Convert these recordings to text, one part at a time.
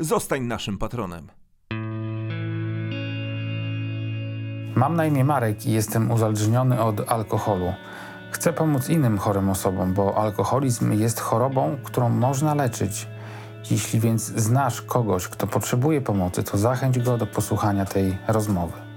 Zostań naszym patronem. Mam na imię Marek i jestem uzależniony od alkoholu. Chcę pomóc innym chorym osobom, bo alkoholizm jest chorobą, którą można leczyć. Jeśli więc znasz kogoś, kto potrzebuje pomocy, to zachęć go do posłuchania tej rozmowy.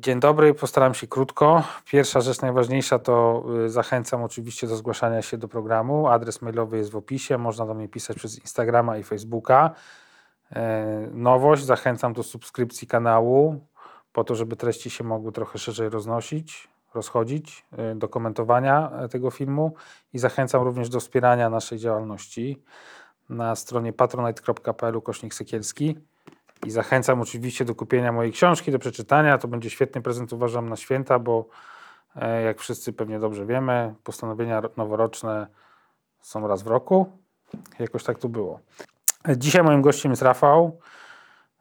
Dzień dobry, postaram się krótko. Pierwsza rzecz najważniejsza to y, zachęcam oczywiście do zgłaszania się do programu. Adres mailowy jest w opisie, można do mnie pisać przez Instagrama i Facebooka. E, Nowość, zachęcam do subskrypcji kanału, po to, żeby treści się mogły trochę szerzej roznosić, rozchodzić, y, do komentowania e, tego filmu i zachęcam również do wspierania naszej działalności na stronie patronite.pl kośnik. I zachęcam oczywiście do kupienia mojej książki, do przeczytania. To będzie świetny prezent, uważam, na święta, bo e, jak wszyscy pewnie dobrze wiemy, postanowienia ro- noworoczne są raz w roku. Jakoś tak tu było. Dzisiaj moim gościem jest Rafał.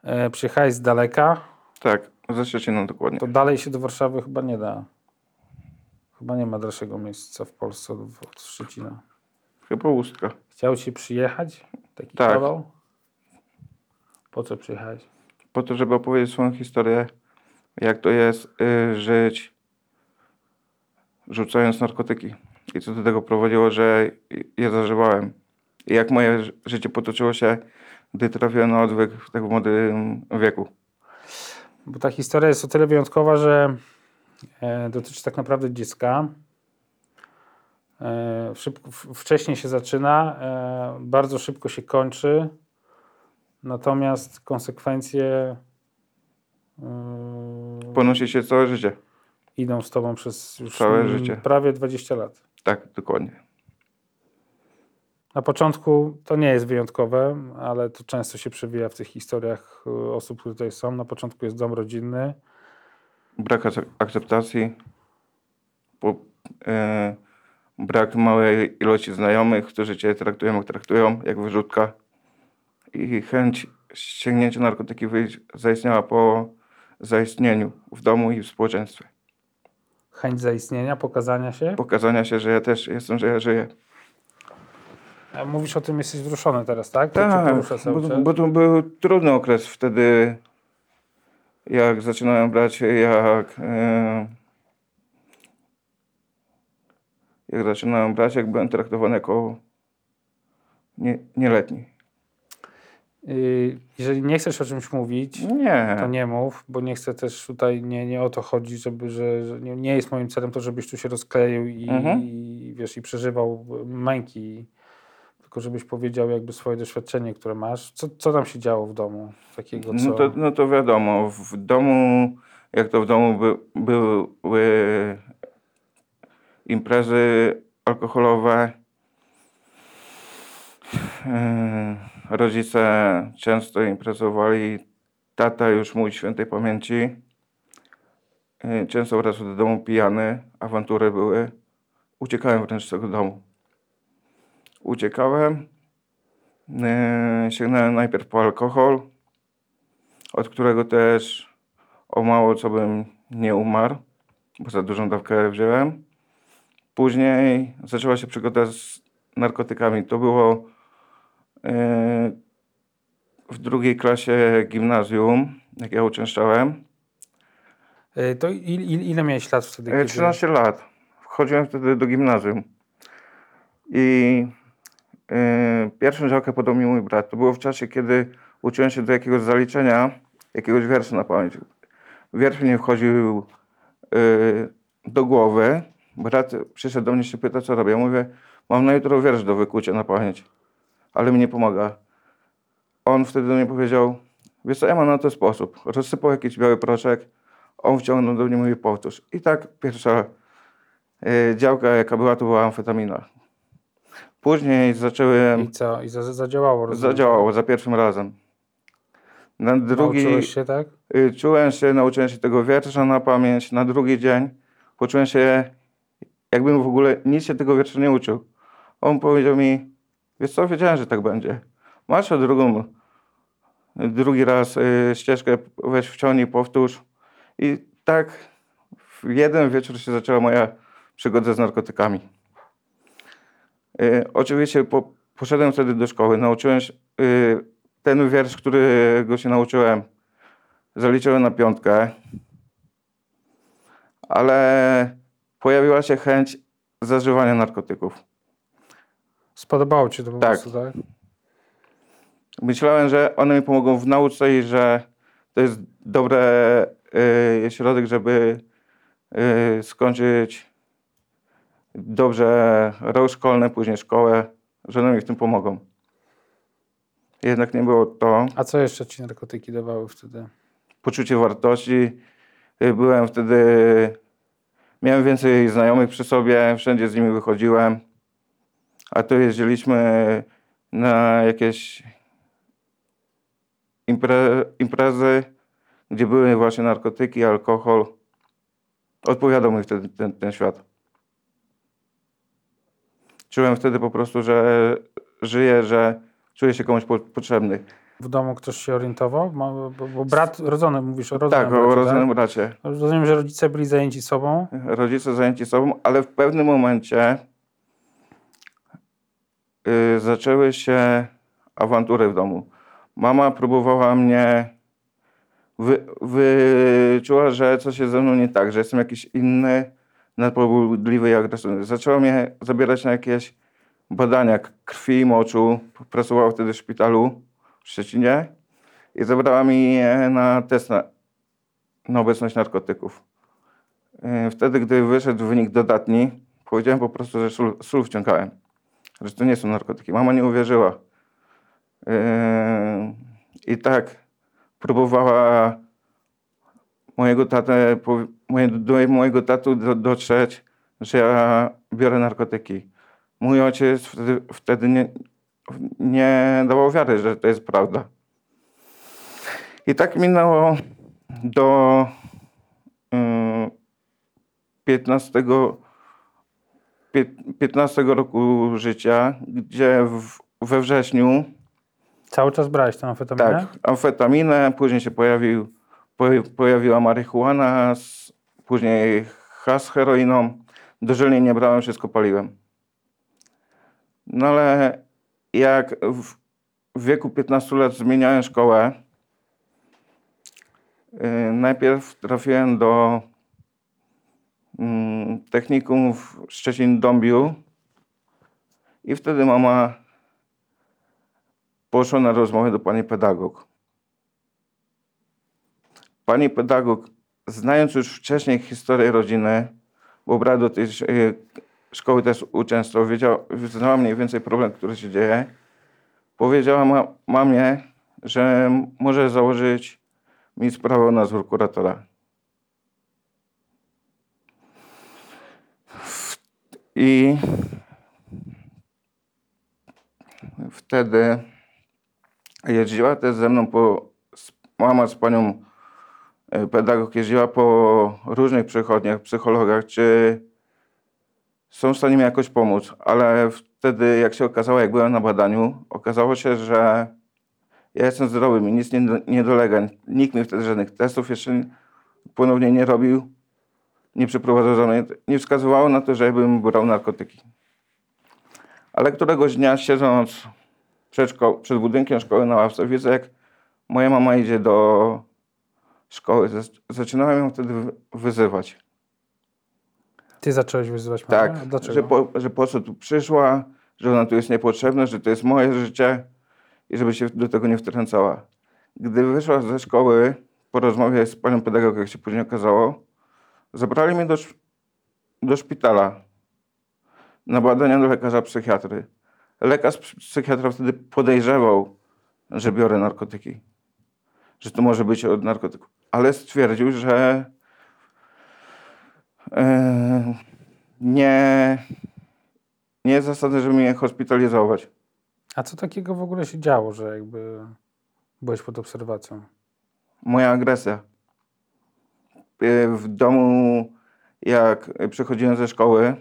E, Przyjechałeś z daleka. Tak, ze Szczecina dokładnie. To dalej się do Warszawy chyba nie da. Chyba nie ma dalszego miejsca w Polsce od, od Szczecina. Chyba Ustka. Chciał się przyjechać? Taki Tak. kawał? Po co przyjechałeś? Po to, żeby opowiedzieć swoją historię, jak to jest y, żyć rzucając narkotyki. I co do tego prowadziło, że je zażywałem. I jak moje ży- życie potoczyło się, gdy trafiłem na odwyk w tak młodym wieku. Bo ta historia jest o tyle wyjątkowa, że e, dotyczy tak naprawdę dziecka. E, szybko, wcześniej się zaczyna, e, bardzo szybko się kończy, natomiast konsekwencje e, Ponosi się całe życie. idą z tobą przez już Całe mm, życie. prawie 20 lat. Tak, dokładnie. Na początku to nie jest wyjątkowe, ale to często się przewija w tych historiach e, osób, które tutaj są. Na początku jest dom rodzinny, Brak ac- akceptacji, po, e, brak małej ilości znajomych, którzy cię traktują jak traktują, jak wyrzutka. I chęć sięgnięcia narkotyki zaistniała po zaistnieniu w domu i w społeczeństwie. chęć zaistnienia, pokazania się. Pokazania się, że ja też jestem, że ja żyję. A mówisz o tym, jesteś wzruszony teraz, tak? Tak, bo, bo to był trudny okres wtedy, jak zaczynałem brać, jak, e, jak zaczynałem brać, jak byłem traktowany jako nie, nieletni. Y, Jeżeli nie chcesz o czymś mówić, Nie, to nie mów, bo nie chcę też tutaj, nie, nie o to chodzi, żeby, że, że nie, nie jest moim celem to, żebyś tu się rozkleił i, Mhm. i wiesz, i przeżywał męki, tylko żebyś powiedział jakby swoje doświadczenie, które masz. Co, co tam się działo w domu takiego, co... no to, no to wiadomo, w domu, jak to w domu by, były imprezy alkoholowe, Yy, Rodzice często imprezowali. Tata już mój świętej pamięci. Yy, Często wracał do domu pijany. Awantury były. Uciekałem wręcz z tego domu. Uciekałem. Yy, Sięgnąłem najpierw po alkohol, od którego też o mało co bym nie umarł, bo za dużą dawkę wziąłem. Później zaczęła się przygoda z narkotykami. To było w drugiej klasie gimnazjum, jak ja uczęszczałem. Y, To il, il, ile miałeś lat wtedy? E, 13 lat. Wchodziłem wtedy do gimnazjum. I yy, pierwszą działkę podał mi mój brat. To było w czasie, kiedy uczyłem się do jakiegoś zaliczenia, jakiegoś wiersza na pamięć. Wiersz mi nie wchodził yy, do głowy. Brat przyszedł do mnie się pyta, co robię. Ja mówię, mam na jutro wiersz do wykucia na pamięć, ale mi nie pomaga. On wtedy do mnie powiedział, wiesz co, ja mam na to sposób. Rozsypał jakiś biały proszek, on wciągnął do mnie mój powtórz. I tak pierwsza y, działka, jaka była, to była amfetamina. Później zacząłem, I co? I za, zadziałało? rozumiem. zadziałało za pierwszym razem. Na drugi, Nauczyłeś się, tak? y, czułem się, nauczyłem się tego wiersza na pamięć. Na drugi dzień poczułem się, jakbym w ogóle nic się tego wiersza nie uczył. On powiedział mi, wiesz co, wiedziałem, że tak będzie. Masz drugą, drugi raz y, ścieżkę, weź wciągnij, powtórz. I tak w jeden wieczór się zaczęła moja przygoda z narkotykami. Y, oczywiście po, poszedłem wtedy do szkoły, nauczyłem się, y, ten wiersz, którego się nauczyłem, zaliczyłem na piątkę, ale pojawiła się chęć zażywania narkotyków. Spodobało ci to po Tak. prostu, tak? Myślałem, że one mi pomogą w nauce i że to jest dobry y, środek, żeby y, skończyć dobrze rok szkolny, później szkołę, że one mi w tym pomogą. Jednak nie było to A co jeszcze ci narkotyki dawały wtedy? poczucie wartości. Y, Byłem wtedy, miałem więcej znajomych przy sobie, wszędzie z nimi wychodziłem. A tu jeździliśmy na jakieś impre, imprezy, gdzie były właśnie narkotyki, alkohol. Odpowiadał mi wtedy ten, ten świat. Czułem wtedy po prostu, że żyję, że czuję się komuś po, potrzebny. W domu ktoś się orientował? Bo, bo brat rodzony, mówisz o rodzonym Tak, bracie, o rodzonym bracie. tak? Rozumiem, że rodzice byli zajęci sobą. rodzice zajęci sobą, ale w pewnym momencie y, zaczęły się awantury w domu. Mama próbowała mnie, wy, wyczuła, że coś jest ze mną nie tak, że jestem jakiś inny, nadpobudliwy i agresywny. Zaczęła mnie zabierać na jakieś badania krwi i moczu. Pracowała wtedy w szpitalu w Szczecinie i zabrała mi na test na, na obecność narkotyków. Yy, Wtedy, gdy wyszedł wynik dodatni, powiedziałem po prostu, że sól, sól wciągałem. Że to nie są narkotyki. Mama nie uwierzyła. Yy, I tak próbowała mojego tatę, do mojego tatu do, dotrzeć, że ja biorę narkotyki. Mój ojciec wtedy, wtedy nie, nie dawał wiary, że to jest prawda. I tak minęło do yy, 15, pię- 15 roku życia, gdzie w, we wrześniu Cały czas brałeś tę amfetaminę? tak, amfetaminę, później się pojawił, po, pojawiła marihuana, później has z heroiną. Dożylnie nie brałem, wszystko paliłem. No ale jak w, w wieku 15 lat zmieniałem szkołę, yy, najpierw trafiłem do technikum w Szczecin-Dąbiu i wtedy mama poszła na rozmowę do pani pedagog. Pani pedagog, znając już wcześniej historię rodziny, bo brat do tej y, szkoły też uczęszczał, wiedziała, znała mniej więcej problem, który się dzieje, powiedziała ma, mamie, że może założyć mi sprawę o nadzór kuratora. I wtedy jeździła też ze mną po, mama z panią e, pedagog jeździła po różnych przychodniach, psychologach, czy są w stanie mi jakoś pomóc, ale wtedy jak się okazało, jak byłem na badaniu, okazało się, że ja jestem zdrowy, mi nic nie, nie dolega, nikt mi wtedy żadnych testów jeszcze ponownie nie robił, nie przeprowadzał żadnych, nie wskazywało na to, że ja bym brał narkotyki. Ale któregoś dnia siedząc przed, szko- przed budynkiem szkoły na ławce, widzę jak moja mama idzie do szkoły. Zac- Zaczynałem ją wtedy wy- wyzywać. Ty zacząłeś wyzywać mamę? Tak, Dlaczego? że po, że po co tu przyszła, że ona tu jest niepotrzebna, że to jest moje życie i żeby się do tego nie wtrącała. Gdy wyszła ze szkoły, po rozmowie z panią pedagogą, jak się później okazało, zabrali mnie do, do szpitala na badania do lekarza psychiatry. Lekarz psy- psychiatra wtedy podejrzewał, że biorę narkotyki, że to może być od narkotyków, ale stwierdził, że e, nie, nie jest zasady, żeby mnie hospitalizować. A co takiego w ogóle się działo, że jakby byłeś pod obserwacją? Moja agresja. Y, W domu, jak przychodziłem ze szkoły,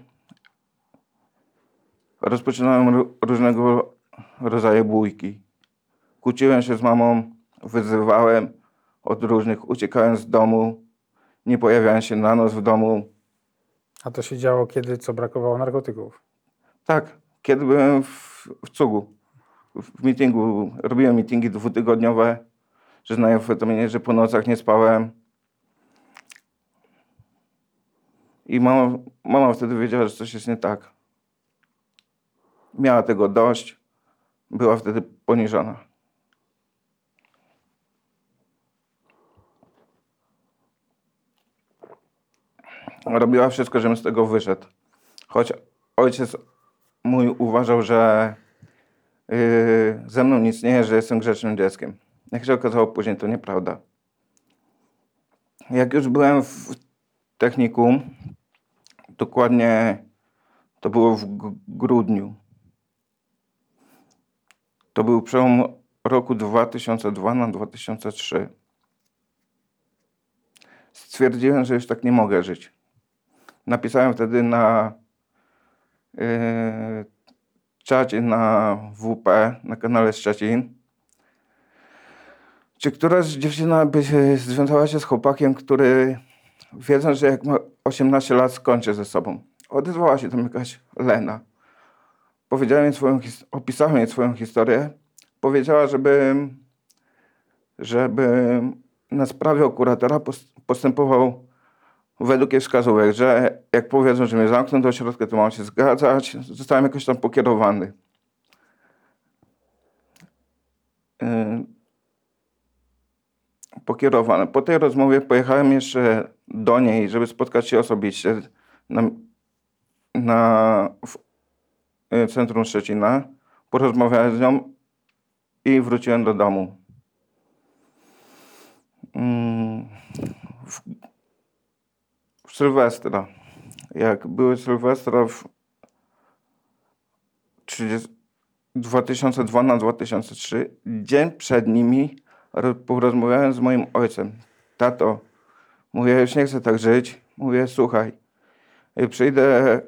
rozpoczynałem ró- różnego rodzaju bójki. Kłóciłem się z mamą, wyzywałem od różnych, uciekałem z domu, nie pojawiałem się na noc w domu. A to się działo kiedy, co brakowało narkotyków? Tak, kiedy byłem w, w cugu, w, w meetingu, robiłem meetingi dwutygodniowe, że na amfetaminie, że po nocach nie spałem. I mama, mama wtedy wiedziała, że coś jest nie tak. Miała tego dość, była wtedy poniżona. Robiła wszystko, żebym z tego wyszedł. Choć ojciec mój uważał, że yy, ze mną nic nie jest, że jestem grzecznym dzieckiem. Jak się okazało później, to nieprawda. Jak już byłem w technikum, dokładnie to było w grudniu. To był przełom roku 2002 na 2003. Stwierdziłem, że już tak nie mogę żyć. Napisałem wtedy na yy, czacie na WP, na kanale Szczecin, czy któraś dziewczyna by się związała się z chłopakiem, który wiedząc, że jak ma 18 lat skończy ze sobą. Odezwała się tam jakaś Lena. Powiedziałem jej swoją, opisałem jej swoją historię. Powiedziała, żeby, żeby na sprawie kuratora pos- postępował według jej wskazówek, że jak powiedzą, że mnie zamkną do ośrodka, to mam się zgadzać. Zostałem jakoś tam pokierowany. Yy, Pokierowany. Po tej rozmowie pojechałem jeszcze do niej, żeby spotkać się osobiście na, na w yy, centrum Szczecina. Porozmawiałem z nią i wróciłem do domu. Mm, w w Sylwestra. Jak były Sylwestra w 30, 2002 na 2003, dzień przed nimi ro- porozmawiałem z moim ojcem. Tato, mówię, już nie chcę tak żyć. Mówię, słuchaj, y, przyjdę,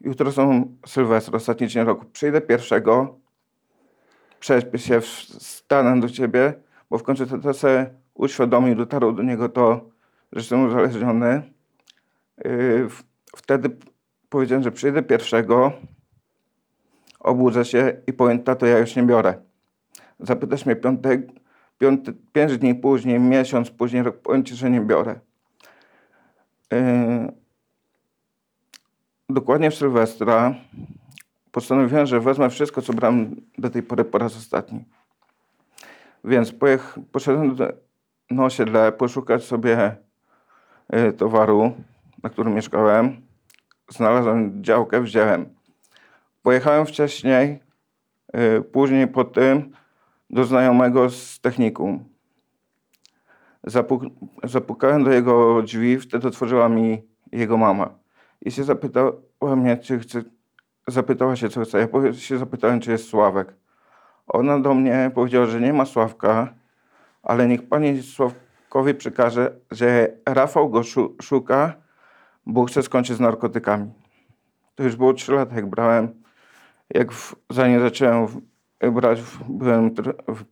jutro są Sylwestra, ostatni dzień roku. Przyjdę pierwszego, prześpię się, stanę do ciebie, bo w końcu tata se uświadomił, dotarło do niego to, że jestem uzależniony. W- Wtedy powiedziałem, że przyjdę pierwszego, obudzę się i powiem, tato, ja już nie biorę. Zapytasz mnie piątek, pięć dni później, miesiąc później, rok, że nie biorę. Yy, Dokładnie w Sylwestra postanowiłem, że wezmę wszystko, co brałem do tej pory po raz ostatni. Więc pojech, poszedłem do, na osiedle poszukać sobie y, towaru, na którym mieszkałem. Znalazłem działkę, wziąłem. Pojechałem wcześniej, y, później po tym do znajomego z technikum. Zapuk zapukałem do jego drzwi, wtedy otworzyła mi jego mama. I się zapytała mnie, czy chce, zapytała się, co chce. Ja się zapytałem, czy jest Sławek. Ona do mnie powiedziała, że nie ma Sławka, ale niech pani Sławkowi przekaże, że Rafał go szu szuka, bo chce skończyć z narkotykami. To już było 3 lata, jak brałem. Jak w, zanim zacząłem brać, byłem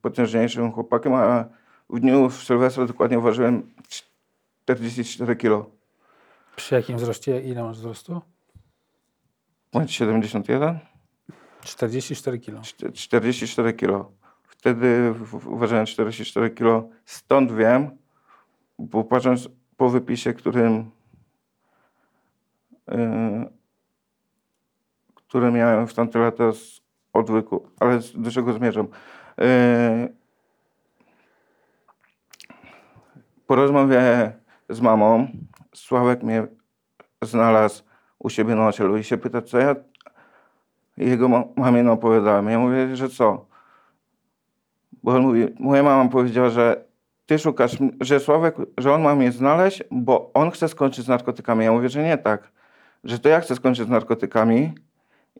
potężniejszym chłopakiem, a w dniu w Sylwestra dokładnie ważyłem 44 kilo. Przy jakim wzroście? Ile masz wzrostu? Bądź 71? 44 kilo. Czte- 44 kilo. Wtedy ważyłem 44 kilo. Stąd wiem, bo patrząc po wypisie, którym, yy, który miałem w tamte lata z odwyku, ale do czego zmierzam? Yy, po rozmowie z mamą, Sławek mnie znalazł u siebie na osiedlu i się pyta, co ja jego ma- mamie opowiadałem. Ja mówię, że co? Bo on mówi, moja mama powiedziała, że ty szukasz, że Sławek, że on ma mnie znaleźć, bo on chce skończyć z narkotykami. Ja mówię, że nie tak. Że to ja chcę skończyć z narkotykami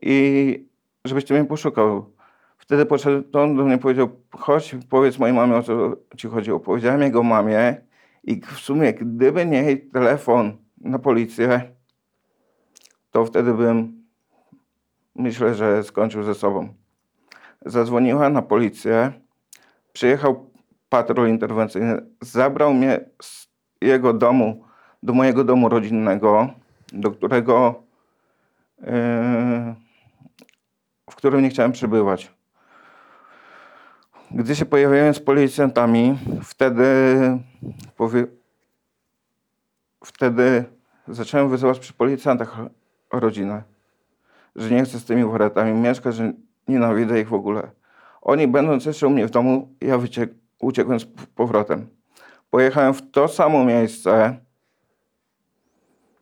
i żebyś mnie poszukał. Wtedy podszedł on do mnie powiedział, chodź, powiedz mojej mamie, o co ci chodziło. Powiedziałem jego mamie i w sumie, gdyby nie jej telefon na policję, to wtedy bym, myślę, że skończył ze sobą. Zadzwoniła na policję, przyjechał patrol interwencyjny, zabrał mnie z jego domu do mojego domu rodzinnego, do którego, yy, w którym nie chciałem przebywać. Gdy się pojawiałem z policjantami, wtedy, powie, wtedy zacząłem wyzywać przy policjantach rodzinę, że nie chcę z tymi wariatami mieszkać, że nienawidzę ich w ogóle. Oni będąc jeszcze u mnie w domu, ja wyciek, uciekłem z powrotem. Pojechałem w to samo miejsce,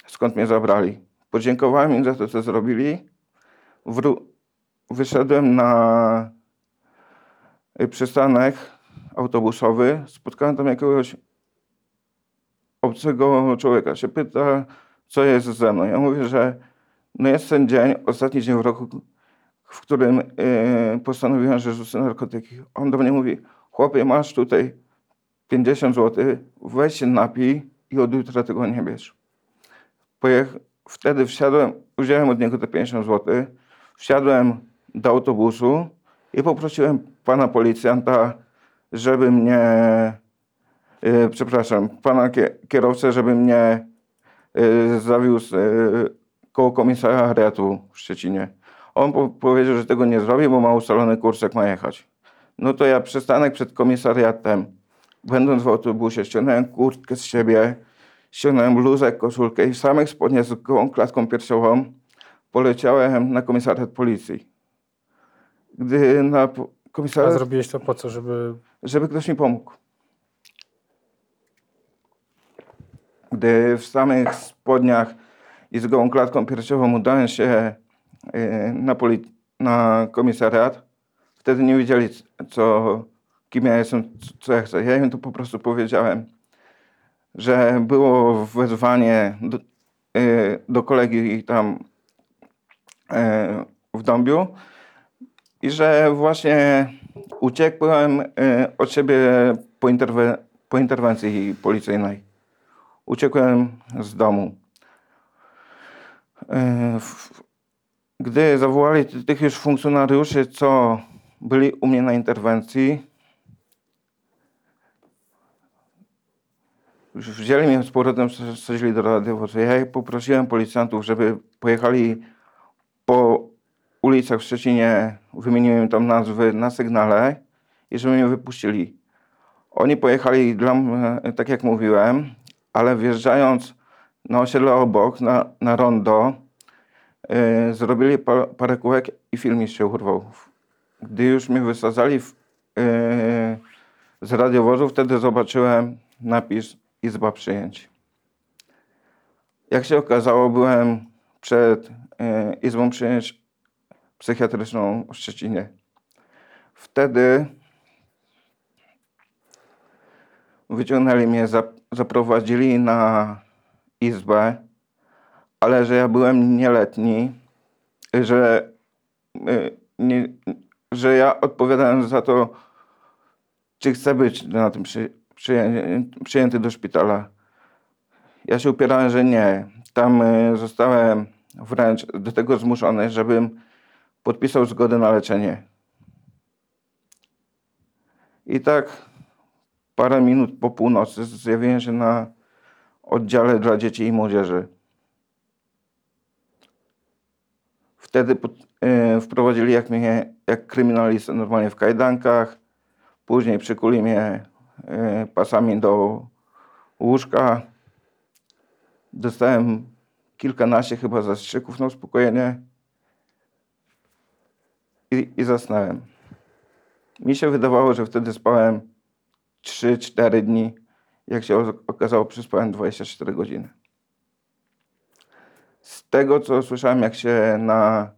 skąd mnie zabrali. Podziękowałem im za to, co zrobili. Wró- wyszedłem na y, przystanek autobusowy. Spotkałem tam jakiegoś obcego człowieka. Się pyta, co jest ze mną. Ja mówię, że no jest ten dzień, ostatni dzień w roku, w którym y, postanowiłem, że rzucę narkotyki. On do mnie mówi, chłopie, masz tutaj 50 zł, weź się napij i od jutra tego nie bierz. Pojech... Wtedy wsiadłem, wziąłem od niego te 50 zł, wsiadłem do autobusu i poprosiłem pana policjanta, żeby mnie, y, przepraszam, pana kie- kierowcę, żeby mnie y, zawiózł y, koło komisariatu w Szczecinie. On po- powiedział, że tego nie zrobi, bo ma ustalony kurs, jak ma jechać. No to ja przystanek przed komisariatem, będąc w autobusie, ściągnąłem kurtkę z siebie, ściągnąłem bluzę, koszulkę i w samych spodniach z klatką piersiową poleciałem na komisariat policji. Gdy na po- A zrobiłeś to po co, żeby... żeby ktoś mi pomógł. Gdy w samych spodniach i z gołą klatką piersiową udałem się y, na, poli- na komisariat, wtedy nie wiedzieli, co, kim ja jestem, co ja chcę. Ja im to po prostu powiedziałem, że było wezwanie do, y, do kolegi tam y, w Dąbiu i że właśnie uciekłem y, od siebie po, interwe- po interwencji policyjnej. Uciekłem z domu. W- Gdy zawołali ty- tych już funkcjonariuszy, co byli u mnie na interwencji, wzięli mnie z powrotem, wsadzili do radiowozu. Ja poprosiłem policjantów, żeby pojechali po ulicach w Szczecinie, wymieniłem tam nazwy na sygnale i żeby mnie wypuścili. Oni pojechali dla mnie, tak jak mówiłem, ale wjeżdżając na osiedle obok, na, na rondo, yy, zrobili pa, parę kółek i film się urwał. Gdy już mnie wysadzali w, yy, z radiowozu, wtedy zobaczyłem napis Izba Przyjęć. Jak się okazało, byłem przed yy, Izbą Przyjęć psychiatryczną w Szczecinie. Wtedy wyciągnęli mnie, zap- zaprowadzili na izbę, ale że ja byłem nieletni, że, y, nie, że ja odpowiadałem za to, czy chcę być na tym przy, przyję, przyjęty do szpitala. Ja się upierałem, że nie. Tam y, zostałem wręcz do tego zmuszony, żebym podpisał zgodę na leczenie. I tak parę minut po północy zjawiłem się na oddziale dla dzieci i młodzieży. Wtedy pod, y, wprowadzili jak mnie, jak kryminalistę normalnie w kajdankach. Później przykuli mnie y, pasami do łóżka. Dostałem kilkanaście chyba zastrzyków na uspokojenie i, zasnąłem. Mi się wydawało, że wtedy spałem 3-4 dni. Jak się okazało, przespałem 24 godziny. Z tego, co słyszałem, jak się na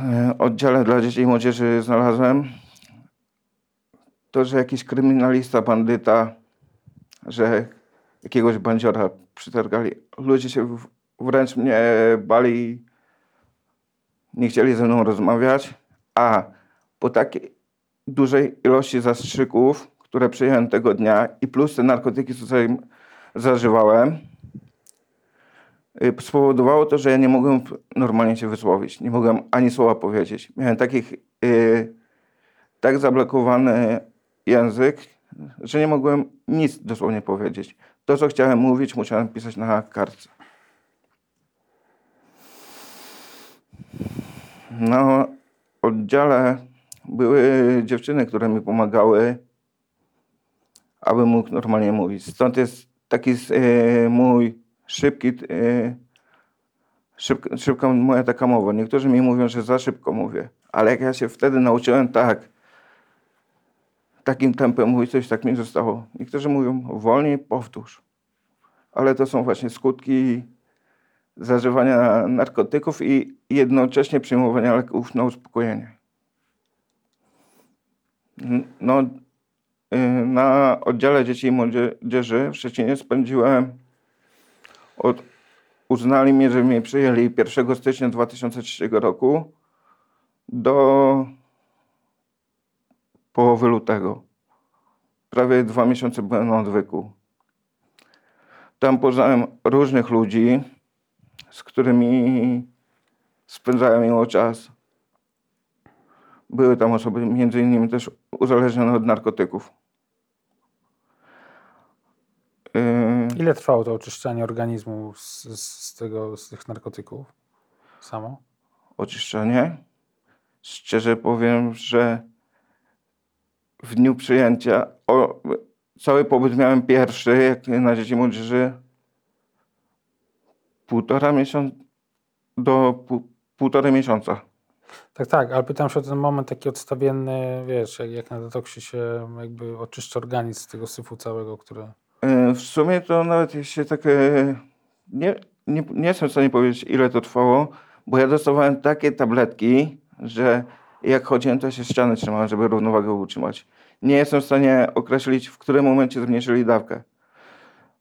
e, oddziale dla dzieci i młodzieży znalazłem, to, że jakiś kryminalista, bandyta, że jakiegoś bandziora przytargali. Ludzie się wręcz mnie bali nie chcieli ze mną rozmawiać, a po takiej dużej ilości zastrzyków, które przyjąłem tego dnia i plus te narkotyki, sobie zażywałem, y, spowodowało to, że ja nie mogłem normalnie się wysłowić. Nie mogłem ani słowa powiedzieć. Miałem takich, y, tak zablokowany język, że nie mogłem nic dosłownie powiedzieć. To, co chciałem mówić, musiałem pisać na kartce. Na oddziale były dziewczyny, które mi pomagały, aby mógł normalnie mówić. Stąd jest taki e, mój szybki, e, szybka, szybka moja taka mowa. Niektórzy mi mówią, że za szybko mówię, ale jak ja się wtedy nauczyłem tak, takim tempem mówić, coś tak mi zostało. Niektórzy mówią wolniej, powtórz. Ale to są właśnie skutki zażywania narkotyków i jednocześnie przyjmowania leków na uspokojenie. No, y, na oddziale dzieci i młodzieży w Szczecinie spędziłem od, uznali mnie, że mnie przyjęli 1 stycznia 2003 roku do połowy lutego. Prawie dwa miesiące byłem na odwyku. Tam poznałem różnych ludzi, z którymi spędzałem miło czas. Były tam osoby między innymi też uzależnione od narkotyków. Yy... Ile trwało to oczyszczanie organizmu z, z, tego, z tych narkotyków? Samo? Oczyszczanie? Szczerze powiem, że w dniu przyjęcia, o, cały pobyt miałem pierwszy, jak na dzieci młodzieży, półtora miesiąca do pół, półtorej miesiąca. Tak, tak, ale pytam się o ten moment taki odstawienny, wiesz, jak, jak na detoksie się jakby oczyszcza organizm z tego syfu całego, który... E, w sumie to nawet się takie... Nie, nie, nie jestem w stanie powiedzieć, ile to trwało, bo ja dostawałem takie tabletki, że jak chodziłem, to się ściany trzymałem, żeby równowagę utrzymać. Nie jestem w stanie określić, w którym momencie zmniejszyli dawkę.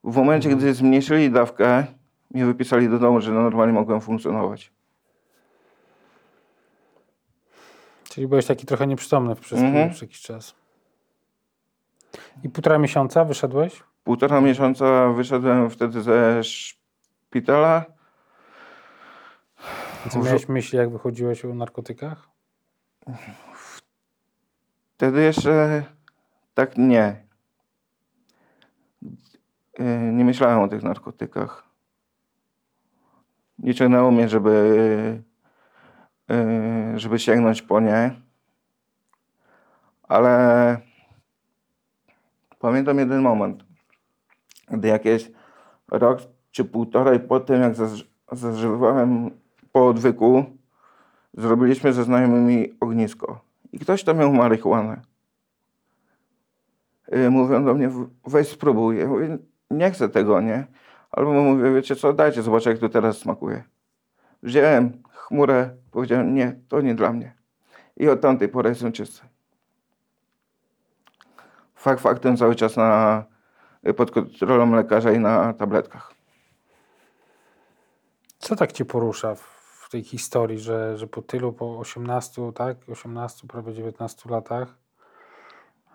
W momencie, mhm. gdy zmniejszyli dawkę, mnie wypisali do domu, że normalnie mogłem funkcjonować. Czyli byłeś taki trochę nieprzytomny przez, mhm. przez jakiś czas. I półtora miesiąca wyszedłeś? Półtora miesiąca wyszedłem wtedy ze szpitala. Co miałeś myśli, jak wychodziłeś o narkotykach? Wtedy jeszcze tak nie. Y, nie myślałem o tych narkotykach. Nie ciągnęło mnie, żeby Y, żeby sięgnąć po nie. Ale pamiętam jeden moment, gdy jakieś rok czy półtorej po tym, jak zażywałem po odwyku, zrobiliśmy ze znajomymi ognisko. I ktoś tam miał marihuanę. Y, mówią do mnie, weź spróbuj. Ja mówię, nie chcę tego, nie? Albo mówię, wiecie co, dajcie, zobaczę jak to teraz smakuje. Wziąłem chmurę, powiedziałem, nie, to nie dla mnie. I od tamtej pory jestem czysty. Fakt faktem cały czas na, pod kontrolą lekarza i na tabletkach. Co tak cię porusza w tej historii, że, że po tylu, po 18, tak, 18, prawie 19 latach,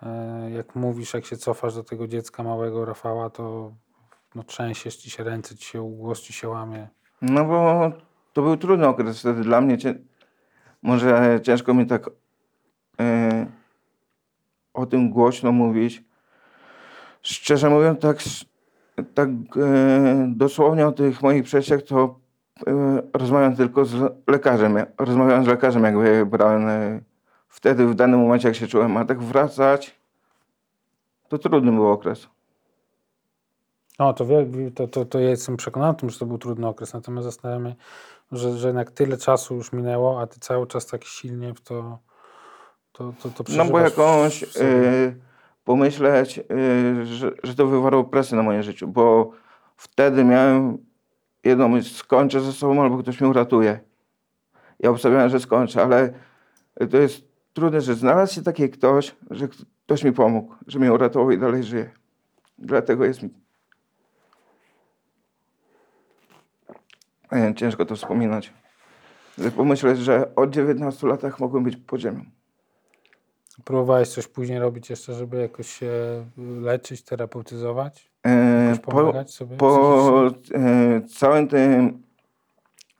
e, jak mówisz, jak się cofasz do tego dziecka małego Rafała, to no, trzęsiesz ci się ręce, ci się głos ci się łamie. No bo to był trudny okres wtedy dla mnie. Może ciężko mi tak e, o tym głośno mówić. Szczerze mówiąc, tak, tak e, dosłownie o tych moich przejściach to e, rozmawiam tylko z lekarzem. Rozmawiałem z lekarzem, jakby brałem e, wtedy, w danym momencie, jak się czułem. A tak wracać, to trudny był okres. No, to, to, to, to ja jestem przekonany o tym, że to był trudny okres. Natomiast zastanawiam się, że, że jednak tyle czasu już minęło, a ty cały czas tak silnie w to, to, to, to No bo jakąś y, pomyśleć, y, że, że to wywarło presję na moje życie, bo wtedy miałem jedną myśl, skończę ze sobą albo ktoś mnie uratuje. Ja obstawiałem, że skończę, ale to jest trudne, że znalazł się taki ktoś, że ktoś mi pomógł, że mnie uratował i dalej żyje. Dlatego jest mi Ciężko to wspominać. pomyśleć, że od 19 latach mogłem być pod ziemią. Próbowałeś coś później robić jeszcze, żeby jakoś się leczyć, terapeutyzować? E, Jakoś po, pomagać sobie po e, całym tym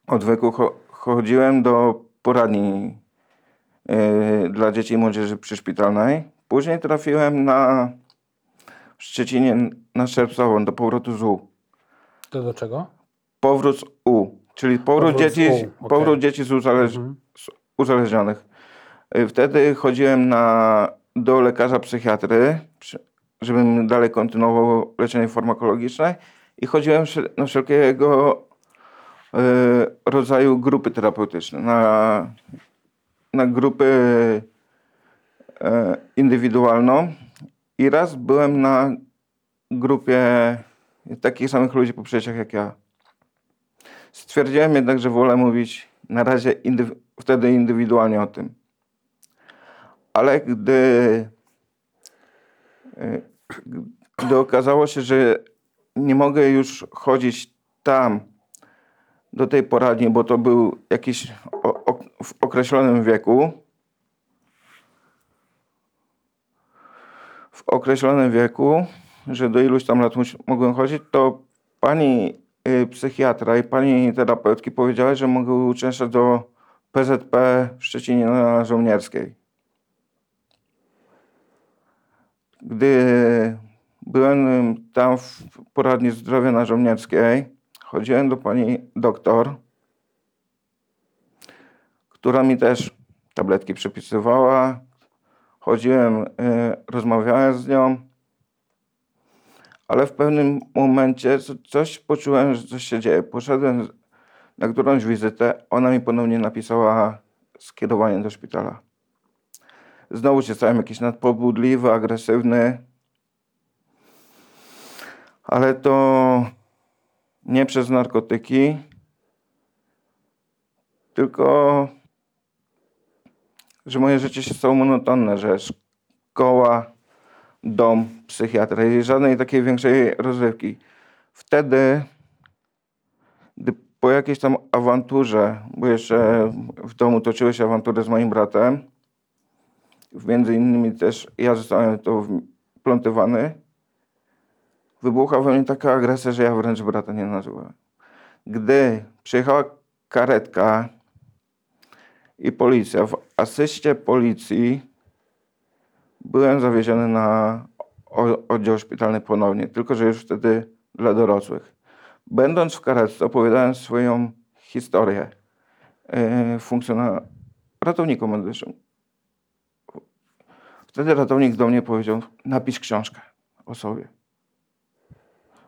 odwyku cho, chodziłem do poradni e, dla dzieci i młodzieży przyszpitalnej. Później trafiłem na w Szczecinie na Szerpsową do powrotu z U. To do czego? Powrót U, czyli powrót, Powrót dzieci, U, powrót dzieci z uzależ, Mhm. z uzależnionych. Y, Wtedy chodziłem na, do lekarza psychiatry, żebym dalej kontynuował leczenie farmakologiczne i chodziłem na wszelkiego y, rodzaju grupy terapeutyczne, na, na grupy y, indywidualną i raz byłem na grupie takich samych ludzi po przejściach jak ja. Stwierdziłem jednak, że wolę mówić na razie wtedy indywidualnie o tym. Ale gdy, y, gdy okazało się, że nie mogę już chodzić tam do tej poradni, bo to był jakiś w określonym wieku, w określonym wieku, że do iluś tam lat mogłem chodzić, to pani psychiatra i pani terapeutki powiedziały, że mogę uczęszczać do PZP w Szczecinie na Żołnierskiej. Gdy byłem tam w poradni zdrowia na Żołnierskiej, chodziłem do pani doktor, która mi też tabletki przepisywała. Chodziłem, y, rozmawiałem z nią, ale w pewnym momencie co- coś poczułem, że coś się dzieje. Poszedłem na którąś wizytę, ona mi ponownie napisała skierowanie do szpitala. Znowu się stałem jakiś nadpobudliwy, agresywny, ale to nie przez narkotyki, tylko że moje życie się stało monotonne, że szkoła, dom, psychiatra i żadnej takiej większej rozrywki. Wtedy, gdy po jakiejś tam awanturze, bo jeszcze w domu toczyły się awantury z moim bratem, między innymi też ja zostałem to wplątywany, wybuchła we mnie taka agresja, że ja wręcz brata nie nazywałem. Gdy przyjechała karetka i policja, w asyście policji byłem zawieziony na oddział szpitalny ponownie, tylko że już wtedy dla dorosłych. Będąc w karetce, opowiadałem swoją historię yy, funkcjonar- ratownikom medycznym. Wtedy ratownik do mnie powiedział, napisz książkę o sobie.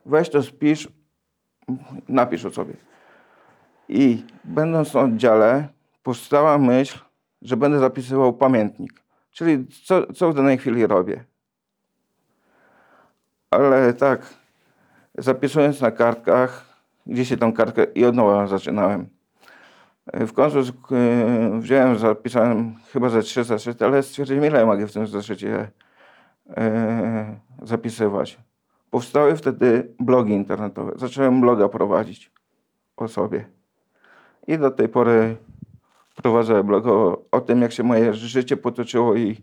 Weź to spisz, napisz o sobie. I będąc na oddziale, powstała myśl, że będę zapisywał pamiętnik. Czyli co, co w danej chwili robię. Ale tak, zapisując na kartkach, gdzieś się tą kartkę i od nowa zaczynałem. W końcu e, wziąłem, zapisałem chyba ze trzy zeszyty, ale stwierdziłem, ile mogę w tym zeszycie e, zapisywać. Powstały wtedy blogi internetowe. Zacząłem bloga prowadzić o sobie. I do tej pory prowadzę blog o, o tym, jak się moje życie potoczyło i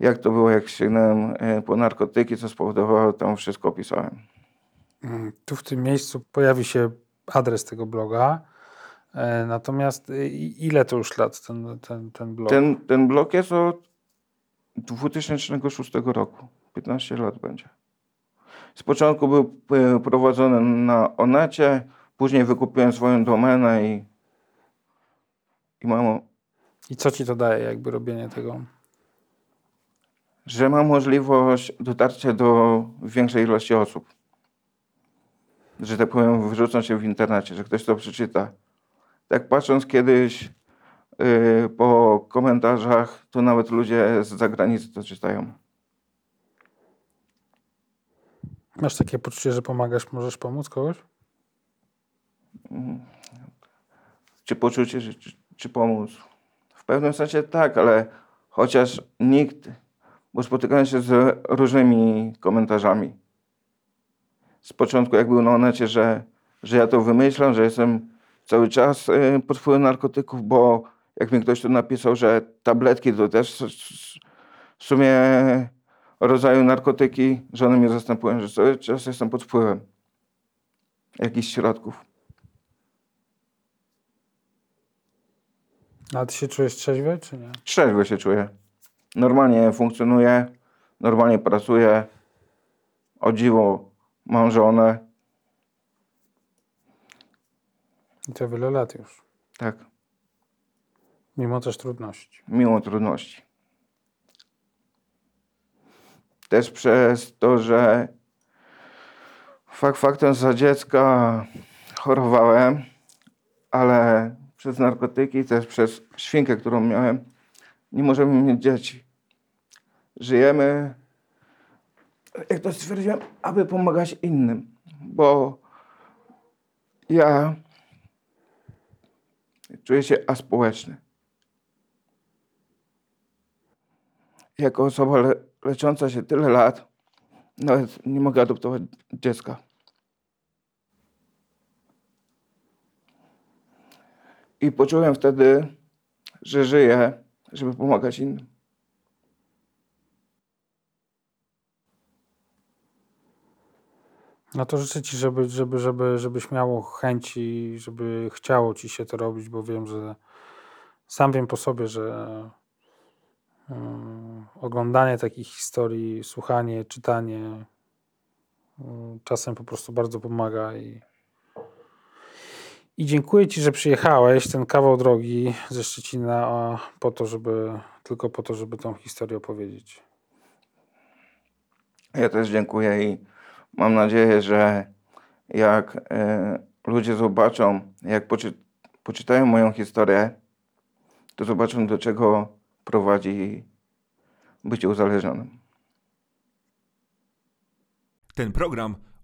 jak to było, jak sięgnąłem e, po narkotyki, co spowodowało, tam wszystko opisałem. Mm, Tu w tym miejscu pojawi się adres tego bloga. E, Natomiast i- ile to już lat ten, ten, ten blog? Ten, ten blog jest od 2006 roku. 15 lat będzie. Z początku był e, prowadzony na Onecie, później wykupiłem swoją domenę i, i mam, I co ci to daje, jakby robienie tego? Że mam możliwość dotarcia do większej ilości osób. Że tak powiem, wyrzucam się w internecie, że ktoś to przeczyta. Tak patrząc kiedyś yy, po komentarzach, to nawet ludzie z zagranicy to czytają. Masz takie poczucie, że pomagasz, możesz pomóc kogoś? Czy poczucie, czy, czy, czy pomóc? W pewnym sensie tak, ale chociaż nikt, bo spotykałem się z różnymi komentarzami. Z początku jak był na onecie, że, że ja to wymyślam, że jestem cały czas y, pod wpływem narkotyków, bo jak mi ktoś tu napisał, że tabletki to też w sumie rodzaju narkotyki, że one mnie zastępują, że cały czas jestem pod wpływem jakichś środków. A ty się czujesz trzeźwy, czy nie? Trzeźwo się czuję. Normalnie funkcjonuję, normalnie pracuję. O dziwo mam żonę. I to wiele lat już. Tak, Mimo też trudności. mimo trudności. Też przez to, że fakt faktem za dziecka chorowałem, ale przez narkotyki, też przez świnkę, którą miałem, nie możemy mieć dzieci. Żyjemy, jak to stwierdziłem, aby pomagać innym, bo ja czuję się aspołeczny. Jako osoba le lecząca się tyle lat, nawet nie mogę adoptować dziecka. I poczułem wtedy, że żyję, żeby pomagać innym. No to życzę ci, żeby, żeby, żeby, żebyś miało chęci, żeby chciało ci się to robić, bo wiem, że sam wiem po sobie, że oglądanie takich historii, słuchanie, czytanie czasem po prostu bardzo pomaga i i dziękuję Ci, że przyjechałeś ten kawał drogi ze Szczecina po to, żeby tylko po to, żeby tą historię opowiedzieć. Ja też dziękuję i mam nadzieję, że jak e, ludzie zobaczą, jak poczy, poczytają moją historię, to zobaczą, do czego prowadzi bycie uzależnionym. Ten program